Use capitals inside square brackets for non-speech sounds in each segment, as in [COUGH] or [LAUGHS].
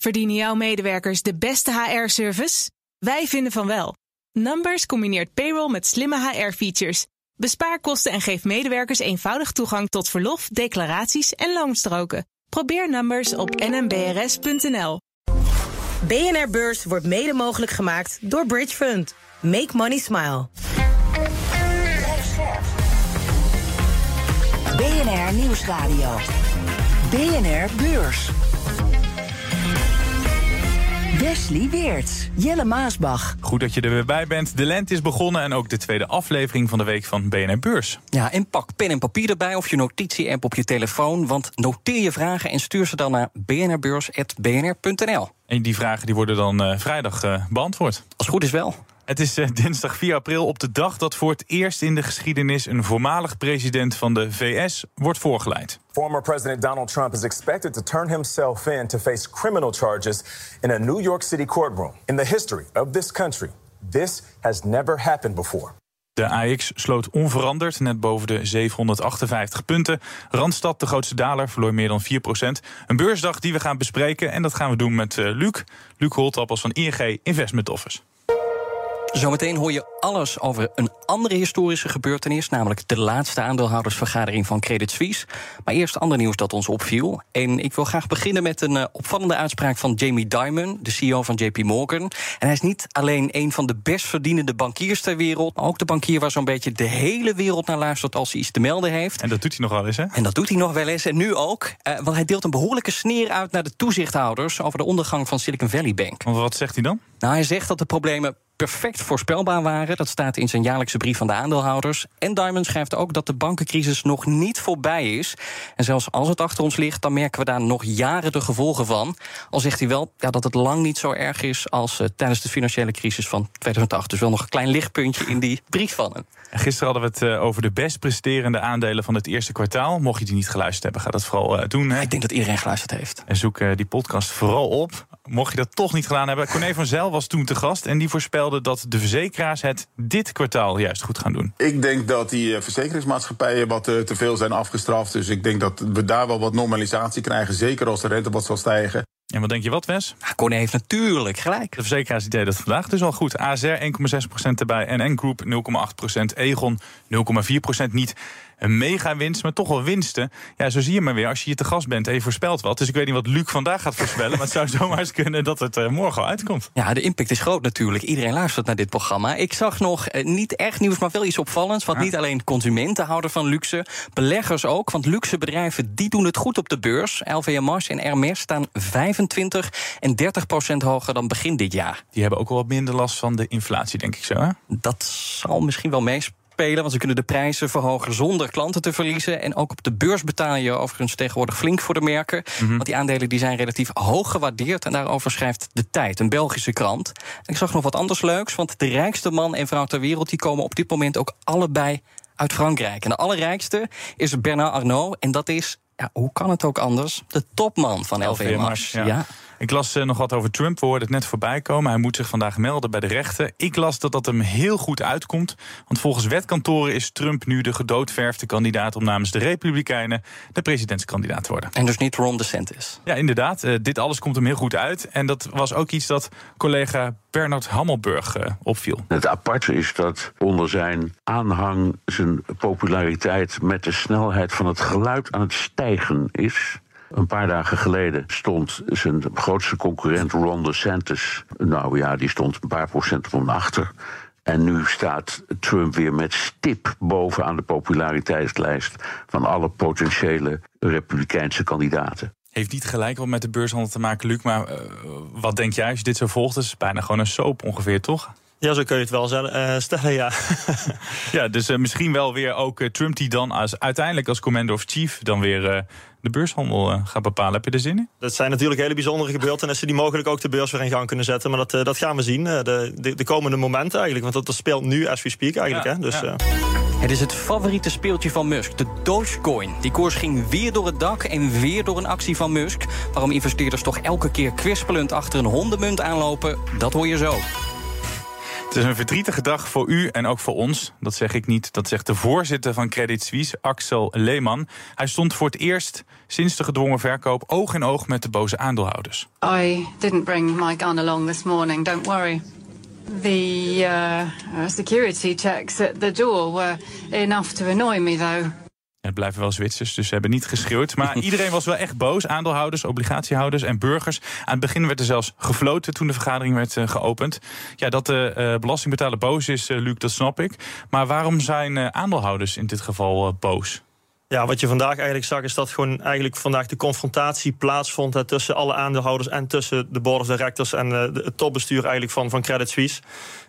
Verdienen jouw medewerkers de beste HR-service? Wij vinden van wel. Numbers combineert payroll met slimme HR-features. Bespaar kosten en geef medewerkers eenvoudig toegang tot verlof, declaraties en loonstroken. Probeer Numbers op nmbrs.nl. BNR Beurs wordt mede mogelijk gemaakt door Bridge Fund. Make money smile. BNR Nieuwsradio. BNR Beurs. Wesley Weerts, Jelle Maasbach. Goed dat je er weer bij bent. De lente is begonnen en ook de tweede aflevering van de week van BNR Beurs. Ja, en pak pen en papier erbij of je notitie-app op je telefoon. Want noteer je vragen en stuur ze dan naar bnrbeurs.bnr.nl. En die vragen die worden dan uh, vrijdag uh, beantwoord. Als het goed is wel. Het is uh, dinsdag 4 april op de dag dat voor het eerst in de geschiedenis een voormalig president van de VS wordt voorgeleid. Former President Donald Trump is expected to turn himself in to face criminal charges in a New York City courtroom. In the history of this country, this has never happened before. De AX sloot onveranderd, net boven de 758 punten. Randstad, de grootste daler, verloor meer dan 4% Een beursdag die we gaan bespreken en dat gaan we doen met uh, Luc. Luc Holtappels van ING Investment Office. Zometeen hoor je alles over een andere historische gebeurtenis, namelijk de laatste aandeelhoudersvergadering van Credit Suisse. Maar eerst ander nieuws dat ons opviel. En ik wil graag beginnen met een uh, opvallende uitspraak van Jamie Dimon, de CEO van JP Morgan. En hij is niet alleen een van de best verdienende bankiers ter wereld, maar ook de bankier waar zo'n beetje de hele wereld naar luistert als hij iets te melden heeft. En dat doet hij nog wel eens, hè? En dat doet hij nog wel eens, en nu ook. Uh, want hij deelt een behoorlijke sneer uit naar de toezichthouders over de ondergang van Silicon Valley Bank. Want wat zegt hij dan? Nou, hij zegt dat de problemen perfect voorspelbaar waren. Dat staat in zijn jaarlijkse brief van de aandeelhouders. En Diamond schrijft ook dat de bankencrisis nog niet voorbij is. En zelfs als het achter ons ligt, dan merken we daar nog jaren de gevolgen van. Al zegt hij wel ja, dat het lang niet zo erg is als uh, tijdens de financiële crisis van 2008. Dus wel nog een klein lichtpuntje in die brief van hem. Gisteren hadden we het uh, over de best presterende aandelen van het eerste kwartaal. Mocht je die niet geluisterd hebben, ga dat vooral uh, doen. Hè? Ik denk dat iedereen geluisterd heeft. En zoek die podcast vooral op. Mocht je dat toch niet gedaan hebben, Corné van Zijl was toen te gast en die voorspelde dat de verzekeraars het dit kwartaal juist goed gaan doen. Ik denk dat die verzekeringsmaatschappijen wat te veel zijn afgestraft. Dus ik denk dat we daar wel wat normalisatie krijgen. Zeker als de rente wat zal stijgen. En wat denk je wat, Wes? Ja, Corné heeft natuurlijk gelijk. De verzekeraars deden dat vandaag dus al goed. ASR 1,6% erbij, NN Group 0,8%, Egon 0,4% niet een mega winst, maar toch wel winsten. Ja, zo zie je maar weer. Als je hier te gast bent en je voorspelt wat. Dus ik weet niet wat Luc vandaag gaat voorspellen. maar het zou [LAUGHS] zomaar eens kunnen dat het uh, morgen al uitkomt. Ja, de impact is groot natuurlijk. Iedereen luistert naar dit programma. Ik zag nog uh, niet echt nieuws, maar wel iets opvallends. Want ja. niet alleen consumenten houden van luxe, beleggers ook. Want luxe bedrijven die doen het goed op de beurs. LVMH en Hermes staan 25 en 30 procent hoger dan begin dit jaar. Die hebben ook wel wat minder last van de inflatie, denk ik zo. Hè? Dat zal misschien wel meespelen. Want ze kunnen de prijzen verhogen zonder klanten te verliezen. En ook op de beurs betaal je overigens tegenwoordig flink voor de merken. Mm -hmm. Want die aandelen die zijn relatief hoog gewaardeerd. En daarover schrijft De Tijd, een Belgische krant. En ik zag nog wat anders leuks. Want de rijkste man en vrouw ter wereld... die komen op dit moment ook allebei uit Frankrijk. En de allerrijkste is Bernard Arnault. En dat is, ja, hoe kan het ook anders? De topman van LVMH. Ja. ja. Ik las uh, nog wat over Trump. We hoorden het net voorbij komen. Hij moet zich vandaag melden bij de rechter. Ik las dat dat hem heel goed uitkomt. Want volgens wetkantoren is Trump nu de gedoodverfde kandidaat... om namens de Republikeinen de presidentskandidaat te worden. En dus niet Ron DeSantis. Ja, inderdaad. Uh, dit alles komt hem heel goed uit. En dat was ook iets dat collega Bernard Hammelburg uh, opviel. Het aparte is dat onder zijn aanhang zijn populariteit... met de snelheid van het geluid aan het stijgen is... Een paar dagen geleden stond zijn grootste concurrent Ron DeSantis... nou ja, die stond een paar procent van achter... En nu staat Trump weer met stip bovenaan de populariteitslijst van alle potentiële Republikeinse kandidaten. Heeft niet gelijk wat met de beurshandel te maken, Luc. Maar uh, wat denk jij als je dit zo volgt? Het is bijna gewoon een soap ongeveer, toch? Ja, zo kun je het wel uh, stellen, ja. [LAUGHS] ja, dus uh, misschien wel weer ook uh, Trump die dan als, uiteindelijk als commander of chief dan weer de beurshandel gaat bepalen. Heb je er zin in? Dat zijn natuurlijk hele bijzondere gebeurtenissen die mogelijk ook de beurs weer in gang kunnen zetten. Maar dat, dat gaan we zien de, de, de, komende momenten eigenlijk. Want dat, dat speelt nu as we speak eigenlijk. Ja, hè? Dus, ja. Het is het favoriete speeltje van Musk, de Dogecoin. Die koers ging weer door het dak en weer door een actie van Musk. Waarom investeerders toch elke keer kwispelend achter een hondenmunt aanlopen, dat hoor je zo. Het is een verdrietige dag voor u en ook voor ons. Dat zeg ik niet. Dat zegt de voorzitter van Credit Suisse, Axel Lehman. Hij stond voor het eerst sinds de gedwongen verkoop oog in oog met de boze aandeelhouders. I didn't bring my gun along this morning, don't worry. The uh, security checks at the door were enough to annoy me, though. Het blijven wel Zwitsers, dus ze hebben niet geschreeuwd. Maar [LAUGHS] iedereen was wel echt boos. Aandeelhouders, obligatiehouders en burgers. Aan het begin werd er zelfs gefloten toen de vergadering werd uh, geopend. Ja, dat de uh, belastingbetaler boos is, uh, Luc, dat snap ik. Maar waarom zijn aandeelhouders in dit geval boos? Ja, wat je vandaag eigenlijk zag, is dat gewoon eigenlijk vandaag de confrontatie plaatsvond hè, tussen alle aandeelhouders en tussen de board of directors en uh, het topbestuur eigenlijk van, van Credit Suisse.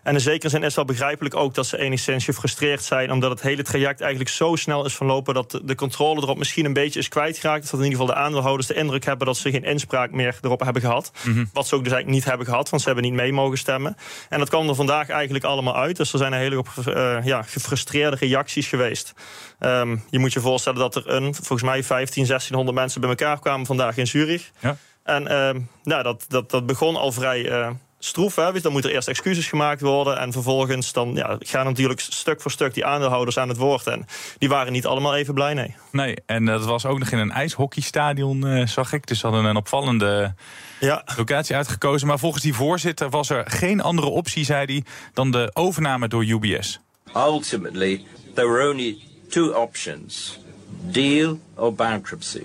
En in zekere zin is wel begrijpelijk ook dat ze enigszins gefrustreerd zijn, omdat het hele traject eigenlijk zo snel is verlopen dat de, de controle erop misschien een beetje is kwijtgeraakt. Dat in ieder geval de aandeelhouders de indruk hebben dat ze geen inspraak meer erop hebben gehad. Mm -hmm. Wat ze ook dus eigenlijk niet hebben gehad, want ze hebben niet mee mogen stemmen. En dat kwam er vandaag eigenlijk allemaal uit. Dus er zijn een hele hoop uh, ja, gefrustreerde reacties geweest. Um, je moet je voorstellen dat er een, volgens mij 15, 1600 mensen bij elkaar kwamen vandaag in Zurich. Ja. En uh, nou, dat, dat, dat begon al vrij uh, stroef. Hè? Dan moeten er eerst excuses gemaakt worden. En vervolgens dan, ja, gaan natuurlijk stuk voor stuk die aandeelhouders aan het woord. En die waren niet allemaal even blij, nee. Nee, en dat was ook nog in een ijshockeystadion, uh, zag ik. Dus ze hadden een opvallende ja. locatie uitgekozen. Maar volgens die voorzitter was er geen andere optie, zei hij, dan de overname door UBS. Ultimately, there were only two options. Deal or bankruptcy.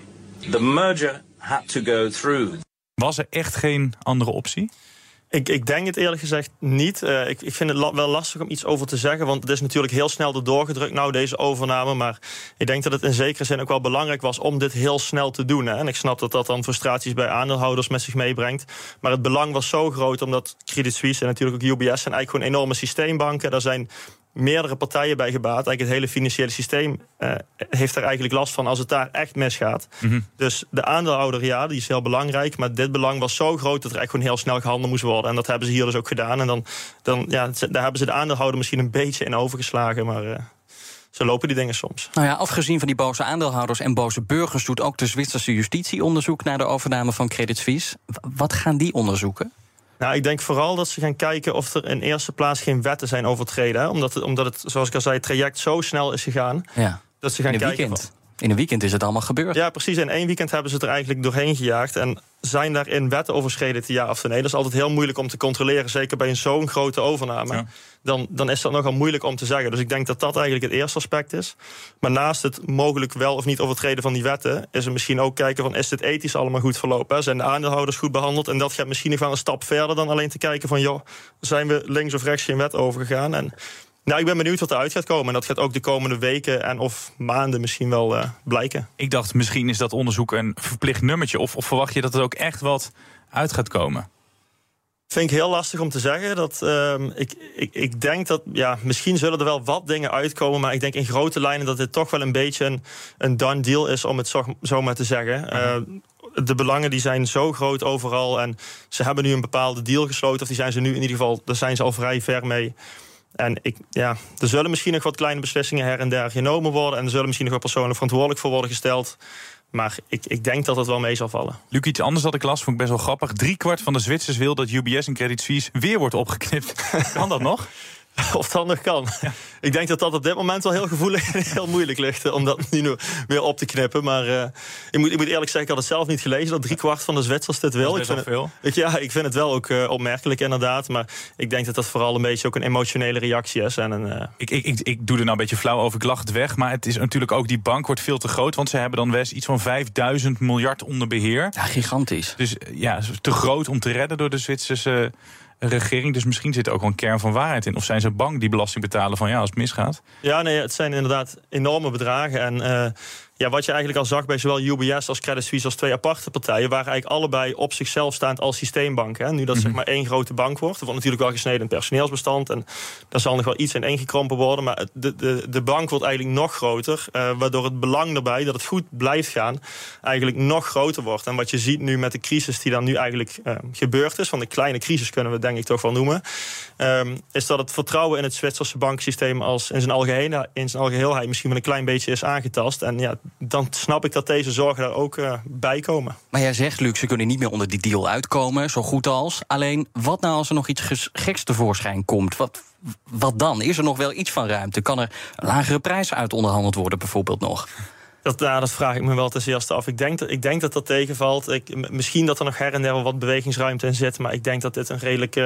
The merger had to go through. Was er echt geen andere optie? Ik, ik denk het eerlijk gezegd niet. Uh, ik, ik vind het la wel lastig om iets over te zeggen. Want het is natuurlijk heel snel er doorgedrukt, nou, deze overname. Maar ik denk dat het in zekere zin ook wel belangrijk was om dit heel snel te doen. Hè. En ik snap dat dat dan frustraties bij aandeelhouders met zich meebrengt. Maar het belang was zo groot omdat Credit Suisse en natuurlijk ook UBS zijn eigenlijk gewoon enorme systeembanken. Daar zijn meerdere partijen bij gebaat. Eigenlijk het hele financiële systeem uh, heeft er eigenlijk last van als het daar echt misgaat. Mm -hmm. Dus de aandeelhouder, ja, die is heel belangrijk. Maar dit belang was zo groot dat er echt gewoon heel snel gehandeld moest worden. En dat hebben ze hier dus ook gedaan. En dan, dan ja, daar hebben ze de aandeelhouder misschien een beetje in overgeslagen. Maar. Uh, zo lopen die dingen soms. Nou ja, afgezien van die boze aandeelhouders en boze burgers... doet ook de Zwitserse justitie onderzoek naar de overname van Credit Suisse. Wat gaan die onderzoeken? Nou, ik denk vooral dat ze gaan kijken of er in eerste plaats geen wetten zijn overtreden. Hè? Omdat, het, omdat het, zoals ik al zei, het traject zo snel is gegaan. Ja. Dat ze gaan in kijken. Weekend. In een weekend is het allemaal gebeurd. Ja, precies. In één weekend hebben ze het er eigenlijk doorheen gejaagd. En zijn daarin wetten overschreden, ja of nee? Dat is altijd heel moeilijk om te controleren. Zeker bij een zo'n grote overname. Ja. Dan, dan is dat nogal moeilijk om te zeggen. Dus ik denk dat dat eigenlijk het eerste aspect is. Maar naast het mogelijk wel of niet overtreden van die wetten... is er misschien ook kijken van, is dit ethisch allemaal goed verlopen? Zijn de aandeelhouders goed behandeld? En dat gaat misschien nog wel een stap verder dan alleen te kijken van... joh, zijn we links of rechts geen wet overgegaan? En nou, ik ben benieuwd wat eruit gaat komen. En dat gaat ook de komende weken en of maanden misschien wel uh, blijken. Ik dacht, misschien is dat onderzoek een verplicht nummertje. Of, of verwacht je dat er ook echt wat uit gaat komen? Vind ik heel lastig om te zeggen. Dat, uh, ik, ik, ik denk dat, ja, misschien zullen er wel wat dingen uitkomen. Maar ik denk in grote lijnen dat dit toch wel een beetje een, een done deal is, om het zo, zo maar te zeggen. Uh, de belangen die zijn zo groot overal. En ze hebben nu een bepaalde deal gesloten. Of die zijn ze nu in ieder geval, daar zijn ze al vrij ver mee. En ik, ja, er zullen misschien nog wat kleine beslissingen her en der genomen worden. En er zullen misschien nog wat personen verantwoordelijk voor worden gesteld. Maar ik, ik denk dat het wel mee zal vallen. Luc, iets anders dat ik las, vond ik best wel grappig. Drie kwart van de Zwitsers wil dat UBS en Credit Suisse weer wordt opgeknipt. [LAUGHS] kan dat nog? [LAUGHS] Of dat nog kan. Ja. Ik denk dat dat op dit moment wel heel gevoelig en [LAUGHS] heel moeilijk ligt om dat nu weer op te knippen. Maar uh, ik, moet, ik moet eerlijk zeggen, ik had het zelf niet gelezen dat drie kwart van de Zwitsers dit wil. Dat is ik vind veel. Het, ik, ja, ik vind het wel ook uh, opmerkelijk inderdaad. Maar ik denk dat dat vooral een beetje ook een emotionele reactie is. En een, uh... ik, ik, ik, ik doe er nou een beetje flauw over, ik lach het weg. Maar het is natuurlijk ook, die bank wordt veel te groot. Want ze hebben dan best iets van 5000 miljard onder beheer. Ja, gigantisch. Dus ja, te groot om te redden door de Zwitserse regering. Dus misschien zit er ook wel een kern van waarheid in. Of zijn ze bang die belasting betalen van ja, als het misgaat? Ja, nee, het zijn inderdaad enorme bedragen. En uh, ja, wat je eigenlijk al zag bij zowel UBS als Credit Suisse als twee aparte partijen, waren eigenlijk allebei op zichzelf staand als systeembanken. Hè. Nu dat mm -hmm. zeg maar één grote bank wordt, er wordt natuurlijk wel gesneden in personeelsbestand en daar zal nog wel iets in ingekrompen worden, maar de, de, de bank wordt eigenlijk nog groter, uh, waardoor het belang erbij dat het goed blijft gaan eigenlijk nog groter wordt. En wat je ziet nu met de crisis die dan nu eigenlijk uh, gebeurd is, van de kleine crisis kunnen we denk ik toch wel noemen, um, is dat het vertrouwen in het Zwitserse banksysteem als in zijn, algeheel, in zijn algeheelheid misschien wel een klein beetje is aangetast. En ja, dan snap ik dat deze zorgen daar ook uh, bij komen. Maar jij zegt, Luc, ze kunnen niet meer onder die deal uitkomen, zo goed als. Alleen, wat nou als er nog iets geks tevoorschijn komt? Wat, wat dan? Is er nog wel iets van ruimte? Kan er een lagere prijs uit onderhandeld worden, bijvoorbeeld nog? Dat, nou, dat vraag ik me wel ten eerste af. Ik denk, dat, ik denk dat dat tegenvalt. Ik, misschien dat er nog her en der wel wat bewegingsruimte in zit. Maar ik denk dat dit een redelijk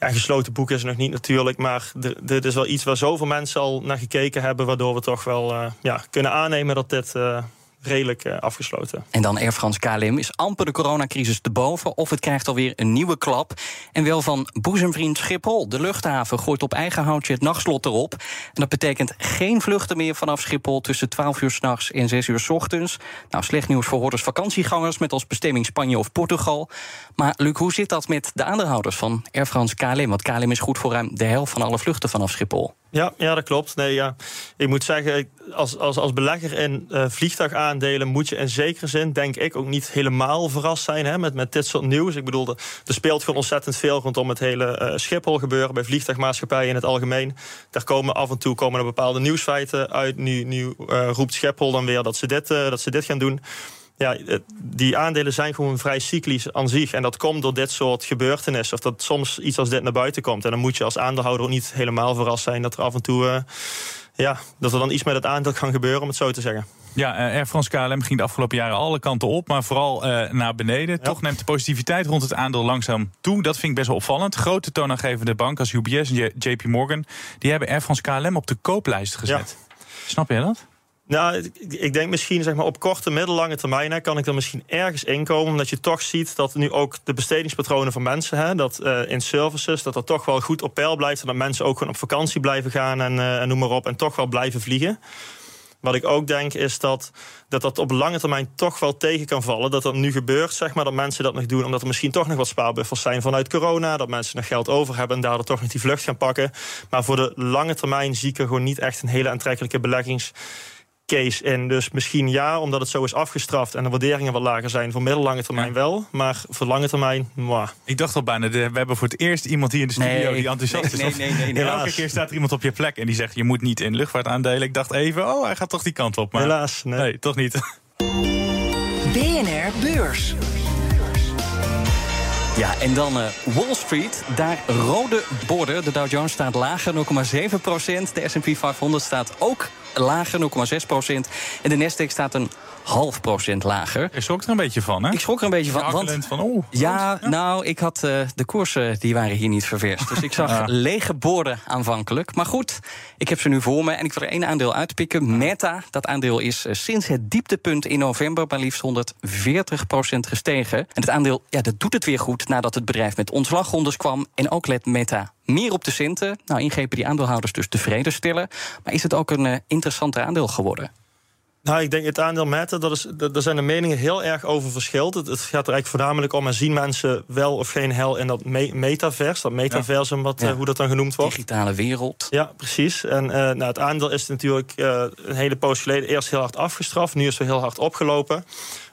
ja, gesloten boek is nog niet natuurlijk. Maar dit is wel iets waar zoveel mensen al naar gekeken hebben. Waardoor we toch wel uh, ja, kunnen aannemen dat dit uh, redelijk uh, afgesloten. En dan Air France KLM. Is amper de coronacrisis te boven of het krijgt alweer een nieuwe klap? En wel van boezemvriend Schiphol. De luchthaven gooit op eigen houtje het nachtslot erop. En dat betekent geen vluchten meer vanaf Schiphol... tussen 12 uur s'nachts en 6 uur s ochtends. Nou, slecht nieuws voor hoorders vakantiegangers... met als bestemming Spanje of Portugal. Maar Luc, hoe zit dat met de aandeelhouders van Air France KLM? Want KLM is goed voor ruim de helft van alle vluchten vanaf Schiphol. Ja, ja, dat klopt. Nee, ja. Ik moet zeggen, als, als, als belegger in uh, vliegtuigaandelen moet je in zekere zin, denk ik, ook niet helemaal verrast zijn hè, met, met dit soort nieuws. Ik bedoel, er, speelt gewoon ontzettend veel rondom het hele uh, Schiphol gebeuren, bij vliegtuigmaatschappijen in het algemeen. Daar komen af en toe komen er bepaalde nieuwsfeiten uit. Nu, uh, roept Schiphol dan weer dat ze dit, dat ze dit gaan doen ja, die aandelen zijn gewoon vrij cyclisch aan zich. En dat komt door dit soort gebeurtenissen. Of dat soms iets als dit naar buiten komt. En dan moet je als aandeelhouder ook niet helemaal verrast zijn dat er af en toe. Ja, dat er dan iets met het aandeel kan gebeuren, om het zo te zeggen. Ja, eh, Air France KLM ging de afgelopen jaren alle kanten op, maar vooral uh, naar beneden. Toch neemt de positiviteit rond het aandeel langzaam toe. Dat vind ik best wel opvallend. Grote toonaangevende banken als UBS en JP Morgan... die hebben Air France KLM op de kooplijst gezet. Snap je dat? Nou, ik denk misschien zeg maar, op korte, middellange termijn hè, kan ik er misschien ergens inkomen. Omdat je toch ziet dat nu ook de bestedingspatronen van mensen, hè, dat uh, in services, dat dat toch wel goed op peil blijft. En dat mensen ook gewoon op vakantie blijven gaan en, uh, en noem maar op. En toch wel blijven vliegen. Wat ik ook denk is dat, dat dat op lange termijn toch wel tegen kan vallen. Dat dat nu gebeurt, zeg maar, dat mensen dat nog doen. Omdat er misschien toch nog wat spaarbuffers zijn vanuit corona. Dat mensen nog geld over hebben en daardoor toch nog die vlucht gaan pakken. Maar voor de lange termijn zie ik er gewoon niet echt een hele aantrekkelijke beleggings case in. Dus misschien ja, omdat het zo is afgestraft en de waarderingen wat lager zijn. Voor middellange termijn wel, maar voor lange termijn, mwah. Ik dacht al bijna, we hebben voor het eerst iemand hier in de studio die enthousiast nee, is. Nee, nee, nee, Elke keer staat er iemand op je plek en die zegt, je moet niet in luchtvaart aandelen. Ik dacht even, oh, hij gaat toch die kant op. Maar Helaas, nee. nee toch niet. [LAUGHS] BNR Beurs. Ja, en dan uh, Wall Street. Daar rode borden. De Dow Jones staat lager, 0,7 procent. De S&P 500 staat ook lager, 0,6 procent. En de Nasdaq staat een half procent lager. Je schrok er een beetje van, hè? Ik schrok er een beetje van. Want, van oh, ja, nou, ik had uh, de koersen, die waren hier niet ververst. Dus ik zag [LAUGHS] lege borden aanvankelijk. Maar goed, ik heb ze nu voor me en ik wil er één aandeel uitpikken. Meta, dat aandeel is uh, sinds het dieptepunt in november... maar liefst 140 procent gestegen. En het aandeel, ja, dat doet het weer goed... nadat het bedrijf met ontslagrondes kwam. En ook let Meta meer op de centen. Nou, ingrepen die aandeelhouders dus tevreden stellen. Maar is het ook een uh, interessanter aandeel geworden? Nou, ik denk het aandeel Meta, dat is, daar zijn de meningen heel erg over verschild. Het, het, gaat er eigenlijk voornamelijk om, en zien mensen wel of geen hel in dat me metaverse, dat metaversum, wat, uh, hoe dat dan genoemd wordt. Digitale wereld. Ja, precies. En uh, nou, het aandeel is natuurlijk uh, een hele poos geleden eerst heel hard afgestraft, nu is het heel hard opgelopen.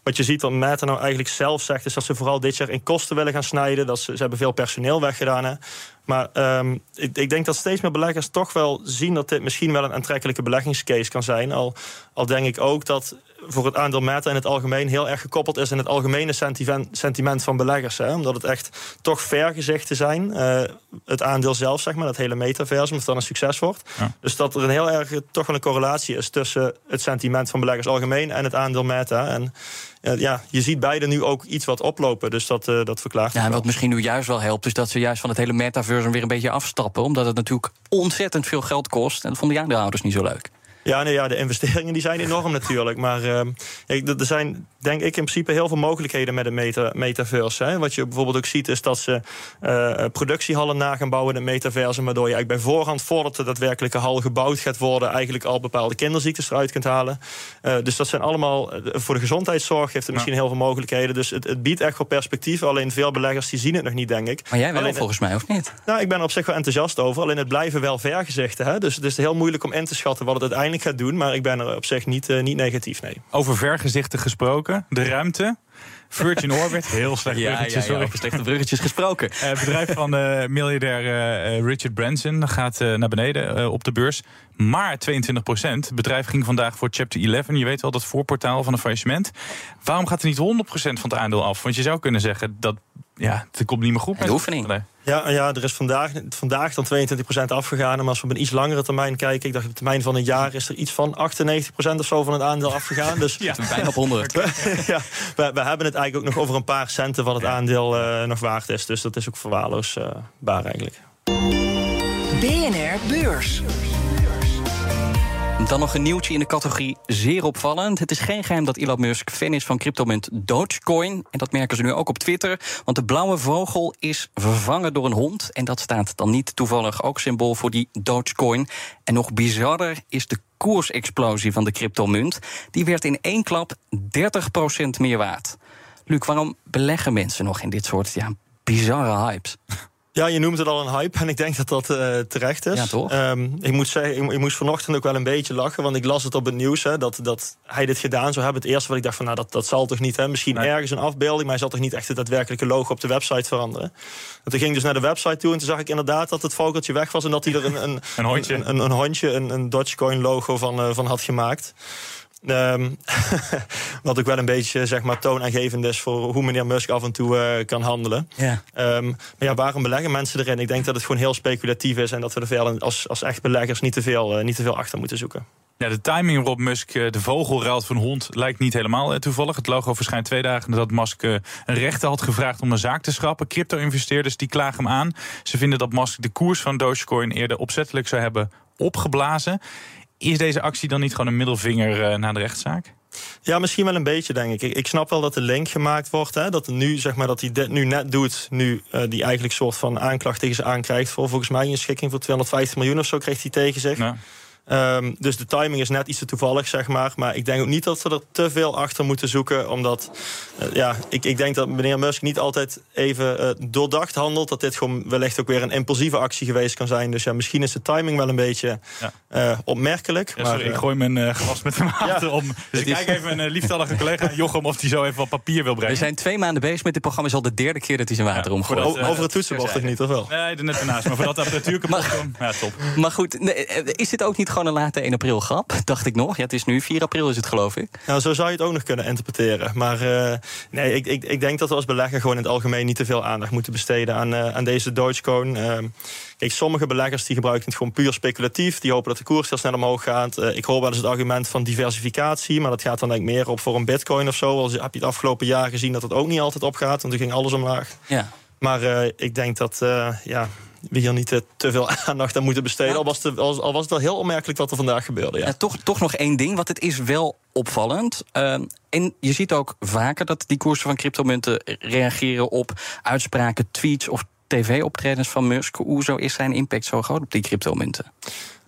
Wat je ziet wat Meta nou eigenlijk zelf zegt, is dat ze vooral dit jaar in kosten willen gaan snijden. Dat ze, ze hebben veel personeel weggedaan. Hè. Maar um, ik, ik, denk dat steeds meer beleggers toch wel zien dat dit misschien wel een aantrekkelijke beleggingscase kan zijn. Al, al denk ik ook dat voor het aandeel Meta in het algemeen heel erg gekoppeld is in het algemene sentiment, sentiment van beleggers. Hè? Omdat het echt toch vergezichten zijn. Uh, het aandeel zelf, zeg maar, dat hele metaversum, of dan een succes wordt. Dus dat er een heel erg toch wel een correlatie is tussen het sentiment van beleggers algemeen en het aandeel Meta. En uh, ja, je ziet beide nu ook iets wat oplopen. Dus dat, uh, dat verklaart. Ja, en wat misschien nu juist wel helpt, is dat ze juist van het hele metaversum weer een beetje afstappen. Omdat het natuurlijk ontzettend veel geld kost. En dat vonden de aandeelhouders niet zo leuk. Ja, nee, ja, de investeringen die zijn enorm natuurlijk. Maar uh, er zijn denk ik in principe heel veel mogelijkheden met de meta, metaverse. Hè. Wat je bijvoorbeeld ook ziet is dat ze uh, productiehallen na gaan bouwen in het metaverse. Waardoor je eigenlijk bij voorhand, voordat de daadwerkelijke hal gebouwd gaat worden... eigenlijk al bepaalde kinderziektes eruit kunt halen. Uh, dus dat zijn allemaal, voor de gezondheidszorg heeft het misschien heel veel mogelijkheden. Dus het, het, biedt echt wel perspectief. Alleen veel beleggers die zien het nog niet, denk ik. Maar jij wel alleen, volgens mij, of niet? Nou, ik ben er op zich wel enthousiast over. Alleen het blijven wel vergezichten. Hè. Dus het is heel moeilijk om in te schatten wat het uiteindelijk gaat doen. Maar ik ben er op zich niet, uh, niet negatief, nee. Over vergezichten gesproken, de ruimte. Virgin Orbit, heel slecht Ja, bruggetje, ja, ja, sorry. over slechte bruggetjes gesproken. Eh, Het bedrijf van eh, miljardair eh, eh, Richard Branson gaat eh, naar beneden op de beurs. Maar 22 procent. Het bedrijf ging vandaag voor Chapter 11. Je weet wel, dat voorportaal van een faillissement. Waarom gaat er niet 100 procent van het aandeel af? Want je zou kunnen zeggen dat ja, het komt niet meer goed. De oefening. Ja, ja, er is vandaag, vandaag dan 22% afgegaan. Maar als we op een iets langere termijn kijken... ik dacht op de termijn van een jaar is er iets van 98% of zo van het aandeel afgegaan. Dus [LAUGHS] Ja, bijna op 100. [LAUGHS] ja, we, we hebben het eigenlijk ook nog over een paar centen... wat het aandeel eh, nog waard is. Dus dat is ook verwaarloosbaar eigenlijk. BNR Beurs. Dan nog een nieuwtje in de categorie zeer opvallend. Het is geen geheim dat Elon Musk fan is van cryptomunt Dogecoin. En dat merken ze nu ook op Twitter. Want de blauwe vogel is vervangen door een hond. En dat staat dan niet toevallig ook symbool voor die Dogecoin. En nog bizarder is de koersexplosie van de cryptomunt. Die werd in één klap 30% meer waard. Luc, waarom beleggen mensen nog in dit soort ja, bizarre hypes? Ja, je noemt het al een hype en ik denk dat dat eh, terecht is. Ja, toch? Ehm, ik moet zeggen, ik, ik moest vanochtend ook wel een beetje lachen, want ik las het op het nieuws hè, dat, dat hij dit gedaan zou hebben. Het eerste wat ik dacht van, nou dat, dat zal toch niet, hè? misschien ergens een afbeelding, maar hij zal toch niet echt het daadwerkelijke logo op de website veranderen. En toen ging ik dus naar de website toe en toen zag ik inderdaad dat het vogeltje weg was en dat hij er een, een, [LAUGHS] Een hondje. een, een, een hondje, een, een Dogecoin logo van, eh, van had gemaakt. Ehm, [LAUGHS] wat ook wel een beetje zeg maar, toonaangevend is voor hoe meneer Musk af en toe eh, kan handelen. Ja. Ehm, maar ja, waarom beleggen mensen erin? Ik denk dat het gewoon heel speculatief is en dat we er veel als, als echt beleggers niet te, veel, eh, niet te veel achter moeten zoeken. Ja, de timing waarop Musk eh, de vogel ruilt voor een hond lijkt niet helemaal toevallig. Het logo verschijnt twee dagen nadat Musk een rechter had gevraagd om een zaak te schrappen. Crypto-investeerders die klagen hem aan. Ze vinden dat Musk de koers van Dogecoin eerder opzettelijk zou hebben opgeblazen. Is deze actie dan niet gewoon een middelvinger eh, naar de rechtszaak? Ja, misschien wel een beetje, denk ik. Ik, ik snap wel dat de link gemaakt wordt. Hè, dat, nu, zeg maar, dat hij dit nu net doet. Nu uh, die eigenlijk soort van aanklacht tegen ze aankrijgt. Voor volgens mij een schikking voor 250 miljoen of zo kreeg hij tegen zich. Ja. Um, dus de timing is net iets te toevallig, zeg maar. Maar ik denk ook niet dat we er te veel achter moeten zoeken. Omdat, uh, ja, ik, ik denk dat meneer Musk niet altijd even uh, doordacht handelt. Dat dit gewoon wellicht ook weer een impulsieve actie geweest kan zijn. Dus ja, misschien is de timing wel een beetje ja. uh, opmerkelijk. Ja, sorry, maar, ik gooi mijn glas met de [LAUGHS] water om. Dus ik kijk even mijn lieftallige collega Jochem of hij zo even wat papier wil brengen. We zijn twee maanden bezig met dit programma. is al de derde keer dat hij zijn water omgooit. Over, over het toetsenbord of niet, of wel? Nee, er net ernaast. Maar voor dat apparatuur kapot kan. Ja, top. Maar goed, nee, is dit ook niet gewoon een late 1 april grap? [LAUGHS] Dacht ik nog. Ja, het is nu 4 april is het, geloof ik. Nou, zo zou je het ook nog kunnen interpreteren. Maar uh, nee, ik, ik, ik denk dat we als belegger gewoon in het algemeen niet te veel aandacht moeten besteden aan, uh, aan deze Dogecoin. Uh, kijk, sommige beleggers die gebruiken het gewoon puur speculatief. Die hopen dat de koers heel snel omhoog gaat. ik hoor wel eens het argument van diversificatie, maar dat gaat dan denk ik meer op voor een bitcoin of zo. Als, heb je het afgelopen jaar gezien dat het ook niet altijd opgaat, want toen ging alles omlaag. Ja. Maar ik denk dat, ja, we hier niet te veel [LAUGHS] aandacht aan moeten besteden. Ja. Al, was het, al, was het wel heel opmerkelijk wat er vandaag gebeurde. Ja. ja toch, toch nog één ding, want het is wel opvallend. Uh, en je ziet ook vaker dat die koersen van cryptomunten reageren op uitspraken, tweets of tv-optredens van Musk. Hoezo is zijn impact zo groot op die cryptomunten?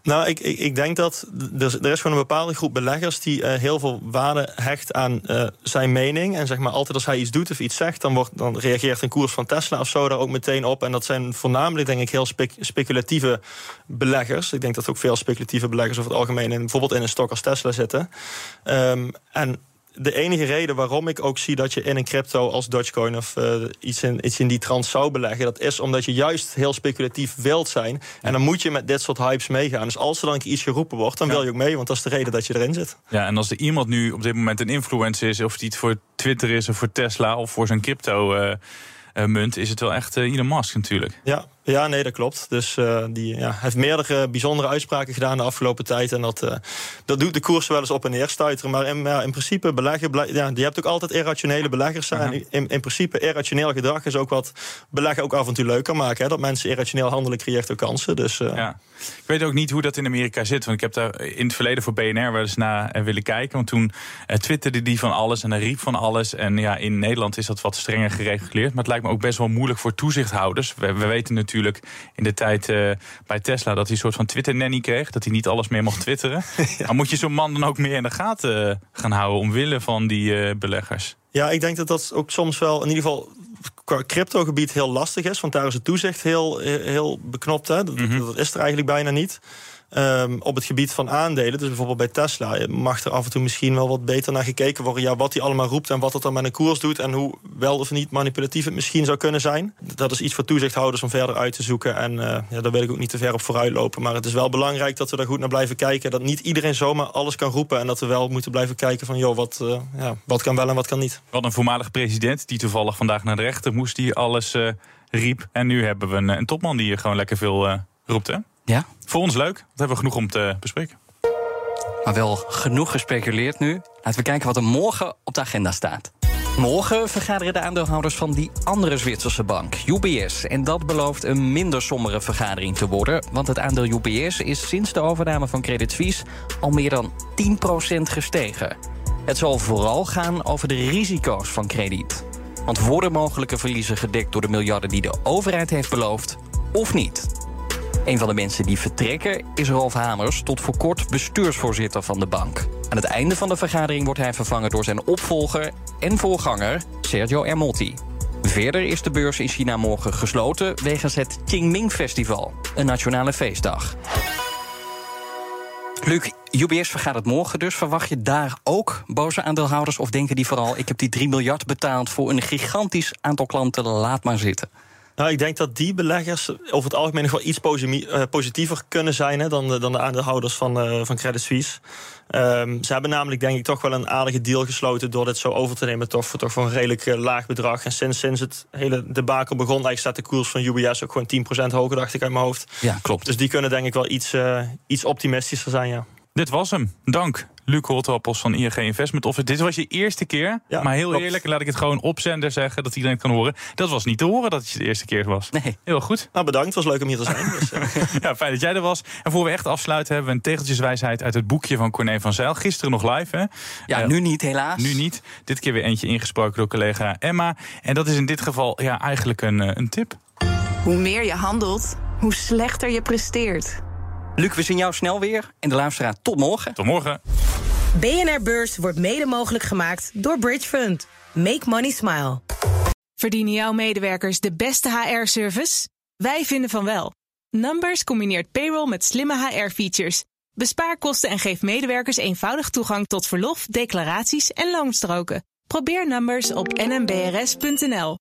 Nou, ik, ik, ik, denk dat er, er is gewoon een bepaalde groep beleggers die uh, heel veel waarde hecht aan uh, zijn mening. En zeg maar altijd als hij iets doet of iets zegt, dan, wordt, dan reageert een koers van Tesla of zo daar ook meteen op. En dat zijn voornamelijk, denk ik, heel spe speculatieve beleggers. Ik denk dat ook veel speculatieve beleggers over het algemeen in, bijvoorbeeld in een stok als Tesla zitten. Um, en de enige reden waarom ik ook zie dat je in een crypto als Dogecoin of uh, iets, in, iets in die trant zou beleggen, dat is omdat je juist heel speculatief wilt zijn. En dan moet je met dit soort hypes meegaan. Dus als er dan iets geroepen wordt, dan wil je ook mee, want dat is de reden dat je erin zit. Ja, en als er iemand nu op dit moment een influencer is, of die het voor Twitter is, of voor Tesla, of voor zijn crypto. Uh, uh, munt, is het wel echt Elon Musk natuurlijk. Ja, ja, nee, dat klopt. Dus uh, die ja, heeft meerdere bijzondere uitspraken gedaan de afgelopen tijd. En dat, uh, dat doet de koers wel eens op en neer stuiteren. Maar in, ja, in principe beleggen, beleg, ja, je hebt ook altijd irrationele beleggers. zijn. Uh-huh. In, in principe irrationeel gedrag is ook wat beleggen ook af en toe leuk kan maken. Hè? Dat mensen irrationeel handelen creëert ook kansen. Dus, uh... ja. Ik weet ook niet hoe dat in Amerika zit. Want ik heb daar in het verleden voor BNR wel eens naar willen kijken. Want toen twitterde die van alles en hij riep van alles. En ja, in Nederland is dat wat strenger gereguleerd. Maar het lijkt me ook best wel moeilijk voor toezichthouders. We, we weten natuurlijk in de tijd uh, bij Tesla dat hij een soort van Twitter-nanny kreeg. Dat hij niet alles meer mocht twitteren. [LAUGHS] ja. Maar moet je zo'n man dan ook meer in de gaten uh, gaan houden omwille van die uh, beleggers? Ja, ik denk dat dat ook soms wel in ieder geval qua cryptogebied heel lastig is. Want daar is het toezicht heel, heel beknopt. Hè? Dat, mm -hmm. dat is er eigenlijk bijna niet. Ehm, op het gebied van aandelen, dus bijvoorbeeld bij Tesla, mag er af en toe misschien wel wat beter naar gekeken worden. Ja, wat hij allemaal roept en wat het dan met een koers doet en hoe wel of niet manipulatief het misschien zou kunnen zijn. Dat is iets voor toezichthouders om verder uit te zoeken. En uh, ja, daar wil ik ook niet te ver op vooruit lopen. Maar het is wel belangrijk dat we daar goed naar blijven kijken. Dat niet iedereen zomaar alles kan roepen. En dat we wel moeten blijven kijken van joh, wat, uh, ja, wat kan wel en wat kan niet. Wat een voormalig president die toevallig vandaag naar de rechter moest, die alles uh, riep. En nu hebben we een, een topman die gewoon lekker veel roept. Ja. Voor ons leuk. Dat hebben we genoeg om te bespreken. Maar wel genoeg gespeculeerd nu. Laten we kijken wat er morgen op de agenda staat. Morgen vergaderen de aandeelhouders van die andere Zwitserse bank, UBS. En dat belooft een minder sombere vergadering te worden. Want het aandeel UBS is sinds de overname van Credit Suisse al meer dan 10% gestegen. Het zal vooral gaan over de risico's van krediet. Want worden mogelijke verliezen gedekt door de miljarden die de overheid heeft beloofd, of niet? Een van de mensen die vertrekken is Rolf Hamers, tot voor kort bestuursvoorzitter van de bank. Aan het einde van de vergadering wordt hij vervangen door zijn opvolger en voorganger Sergio Ermotti. Verder is de beurs in China morgen gesloten wegens het Qingming Festival, een nationale feestdag. Luc, UBS vergaat het morgen dus. Verwacht je daar ook boze aandeelhouders? Of denken die vooral, ik heb die 3 miljard betaald voor een gigantisch aantal klanten, laat maar zitten? Nou, ik denk dat die beleggers over het algemeen nog wel iets eh, positiever kunnen zijn hè, dan, de, dan de aandeelhouders van, uh, van Credit Suisse. Um, ze hebben namelijk denk ik toch wel een aardige deal gesloten door dit zo over te nemen toch voor, toch voor een redelijk uh, laag bedrag. En sinds, sinds het hele debakel begon, eigenlijk staat de koers van UBS ook gewoon 10% hoger, dacht ik uit mijn hoofd. Ja, klopt. Dus die kunnen denk ik wel iets, iets optimistischer zijn, ja. Dit was hem. Dank. Luc Holtrappels van ING Investment Office. Dit was je eerste keer. Ja, maar heel eerlijk, laat ik het gewoon op zender zeggen, dat iedereen het kan horen. Dat was niet te horen dat het de eerste keer was. Nee. Heel goed. Nou, bedankt. Het was leuk om hier te zijn. Dus, uh. [LAUGHS] ja, fijn dat jij er was. En voor we echt afsluiten hebben we een tegeltjeswijsheid uit het boekje van Corné van Zijl. Gisteren nog live, hè? Ja, uh, nu niet, helaas. Nu niet. Dit keer weer eentje ingesproken door collega Emma. En dat is in dit geval ja, eigenlijk een, uh, een tip. Hoe meer je handelt, hoe slechter je presteert. Luc, we zien jou snel weer. En de luisteraar, tot morgen. Tot morgen. BNR Beurs wordt mede mogelijk gemaakt door Bridge Fund. Make money smile. Verdienen jouw medewerkers de beste HR-service? Wij vinden van wel. Numbers combineert payroll met slimme HR-features. Bespaar kosten en geef medewerkers eenvoudig toegang tot verlof, declaraties en loonstroken. Probeer Numbers op nmbrs.nl.